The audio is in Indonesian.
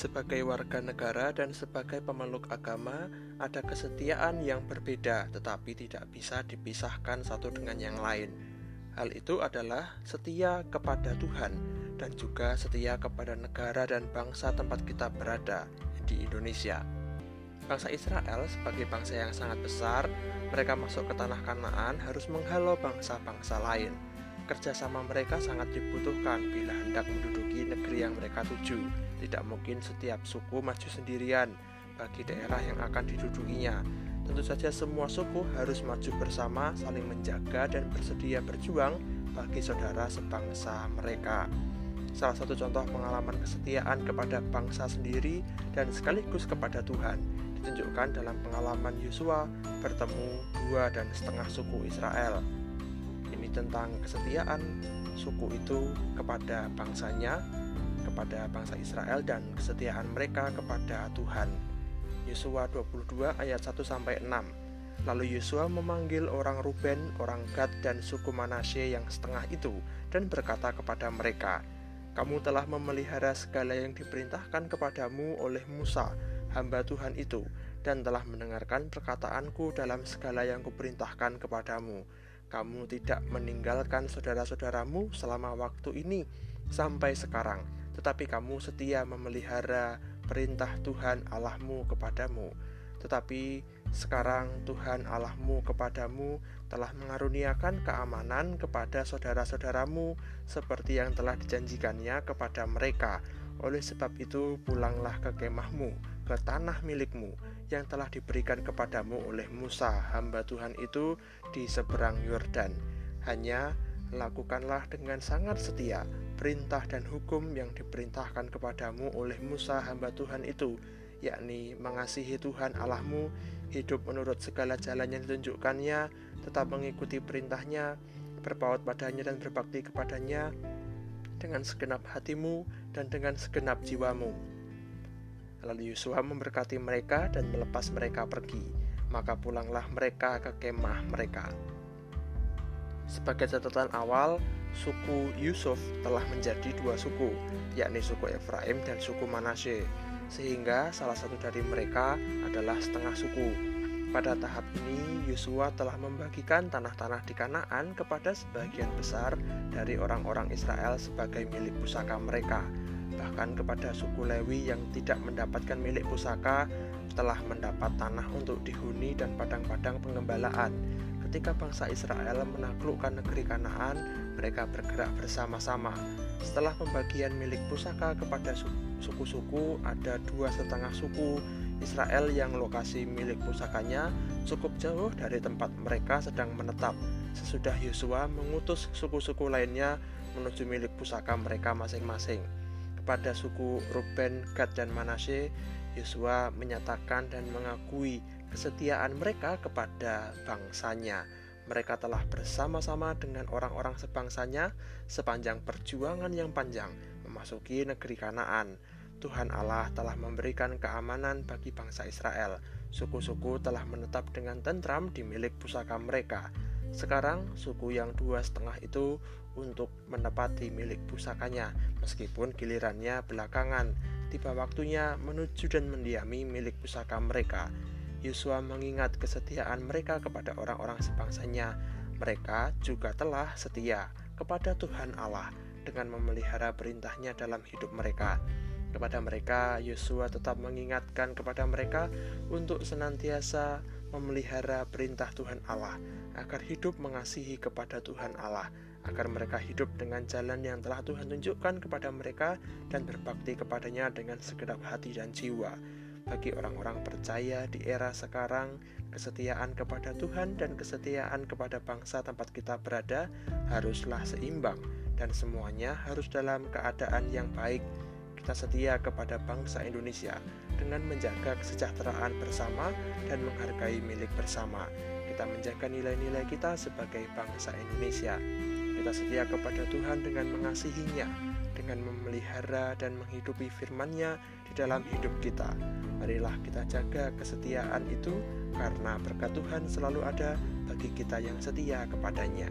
Sebagai warga negara dan sebagai pemeluk agama, ada kesetiaan yang berbeda, tetapi tidak bisa dipisahkan satu dengan yang lain. Hal itu adalah setia kepada Tuhan dan juga setia kepada negara dan bangsa tempat kita berada di Indonesia. Bangsa Israel sebagai bangsa yang sangat besar, mereka masuk ke tanah Kanaan harus menghalau bangsa-bangsa lain. Kerjasama mereka sangat dibutuhkan bila hendak menduduki negeri yang mereka tuju tidak mungkin setiap suku maju sendirian bagi daerah yang akan didudukinya. Tentu saja semua suku harus maju bersama, saling menjaga dan bersedia berjuang bagi saudara sebangsa mereka. Salah satu contoh pengalaman kesetiaan kepada bangsa sendiri dan sekaligus kepada Tuhan ditunjukkan dalam pengalaman Yosua bertemu dua dan setengah suku Israel. Ini tentang kesetiaan suku itu kepada bangsanya kepada bangsa Israel dan kesetiaan mereka kepada Tuhan. Yosua 22 ayat 1 sampai 6. Lalu Yosua memanggil orang Ruben, orang Gad dan suku Manasye yang setengah itu dan berkata kepada mereka, "Kamu telah memelihara segala yang diperintahkan kepadamu oleh Musa, hamba Tuhan itu, dan telah mendengarkan perkataanku dalam segala yang kuperintahkan kepadamu. Kamu tidak meninggalkan saudara-saudaramu selama waktu ini sampai sekarang." Tetapi kamu setia memelihara perintah Tuhan Allahmu kepadamu. Tetapi sekarang Tuhan Allahmu kepadamu telah mengaruniakan keamanan kepada saudara-saudaramu seperti yang telah dijanjikannya kepada mereka. Oleh sebab itu, pulanglah ke kemahmu, ke tanah milikmu yang telah diberikan kepadamu oleh Musa, hamba Tuhan itu di seberang Yordan. Hanya lakukanlah dengan sangat setia perintah dan hukum yang diperintahkan kepadamu oleh Musa hamba Tuhan itu, yakni mengasihi Tuhan Allahmu, hidup menurut segala jalan yang ditunjukkannya, tetap mengikuti perintahnya, berpaut padanya dan berbakti kepadanya dengan segenap hatimu dan dengan segenap jiwamu. Lalu Yosua memberkati mereka dan melepas mereka pergi, maka pulanglah mereka ke kemah mereka. Sebagai catatan awal, suku Yusuf telah menjadi dua suku, yakni suku Efraim dan suku Manasye, sehingga salah satu dari mereka adalah setengah suku. Pada tahap ini, Yosua telah membagikan tanah-tanah di Kanaan kepada sebagian besar dari orang-orang Israel sebagai milik pusaka mereka. Bahkan kepada suku Lewi yang tidak mendapatkan milik pusaka telah mendapat tanah untuk dihuni dan padang-padang pengembalaan Ketika bangsa Israel menaklukkan negeri Kanaan, mereka bergerak bersama-sama. Setelah pembagian milik pusaka kepada suku-suku, ada dua setengah suku Israel yang lokasi milik pusakanya cukup jauh dari tempat mereka sedang menetap. Sesudah Yosua mengutus suku-suku lainnya menuju milik pusaka mereka masing-masing. Kepada suku Ruben, Gad, dan Manasye, Yosua menyatakan dan mengakui kesetiaan mereka kepada bangsanya. Mereka telah bersama-sama dengan orang-orang sebangsanya sepanjang perjuangan yang panjang memasuki negeri Kanaan. Tuhan Allah telah memberikan keamanan bagi bangsa Israel. Suku-suku telah menetap dengan tentram di milik pusaka mereka. Sekarang suku yang dua setengah itu untuk menepati milik pusakanya, meskipun gilirannya belakangan. Tiba waktunya menuju dan mendiami milik pusaka mereka. Yosua mengingat kesetiaan mereka kepada orang-orang sebangsanya. Mereka juga telah setia kepada Tuhan Allah dengan memelihara perintahnya dalam hidup mereka. Kepada mereka, Yosua tetap mengingatkan kepada mereka untuk senantiasa memelihara perintah Tuhan Allah, agar hidup mengasihi kepada Tuhan Allah, agar mereka hidup dengan jalan yang telah Tuhan tunjukkan kepada mereka dan berbakti kepadanya dengan segenap hati dan jiwa. Bagi orang-orang percaya di era sekarang, kesetiaan kepada Tuhan dan kesetiaan kepada bangsa tempat kita berada haruslah seimbang dan semuanya harus dalam keadaan yang baik. Kita setia kepada bangsa Indonesia dengan menjaga kesejahteraan bersama dan menghargai milik bersama. Kita menjaga nilai-nilai kita sebagai bangsa Indonesia. Kita setia kepada Tuhan dengan mengasihinya, dengan memelihara dan menghidupi firman-Nya di dalam hidup kita. Marilah kita jaga kesetiaan itu karena berkat Tuhan selalu ada bagi kita yang setia kepadanya.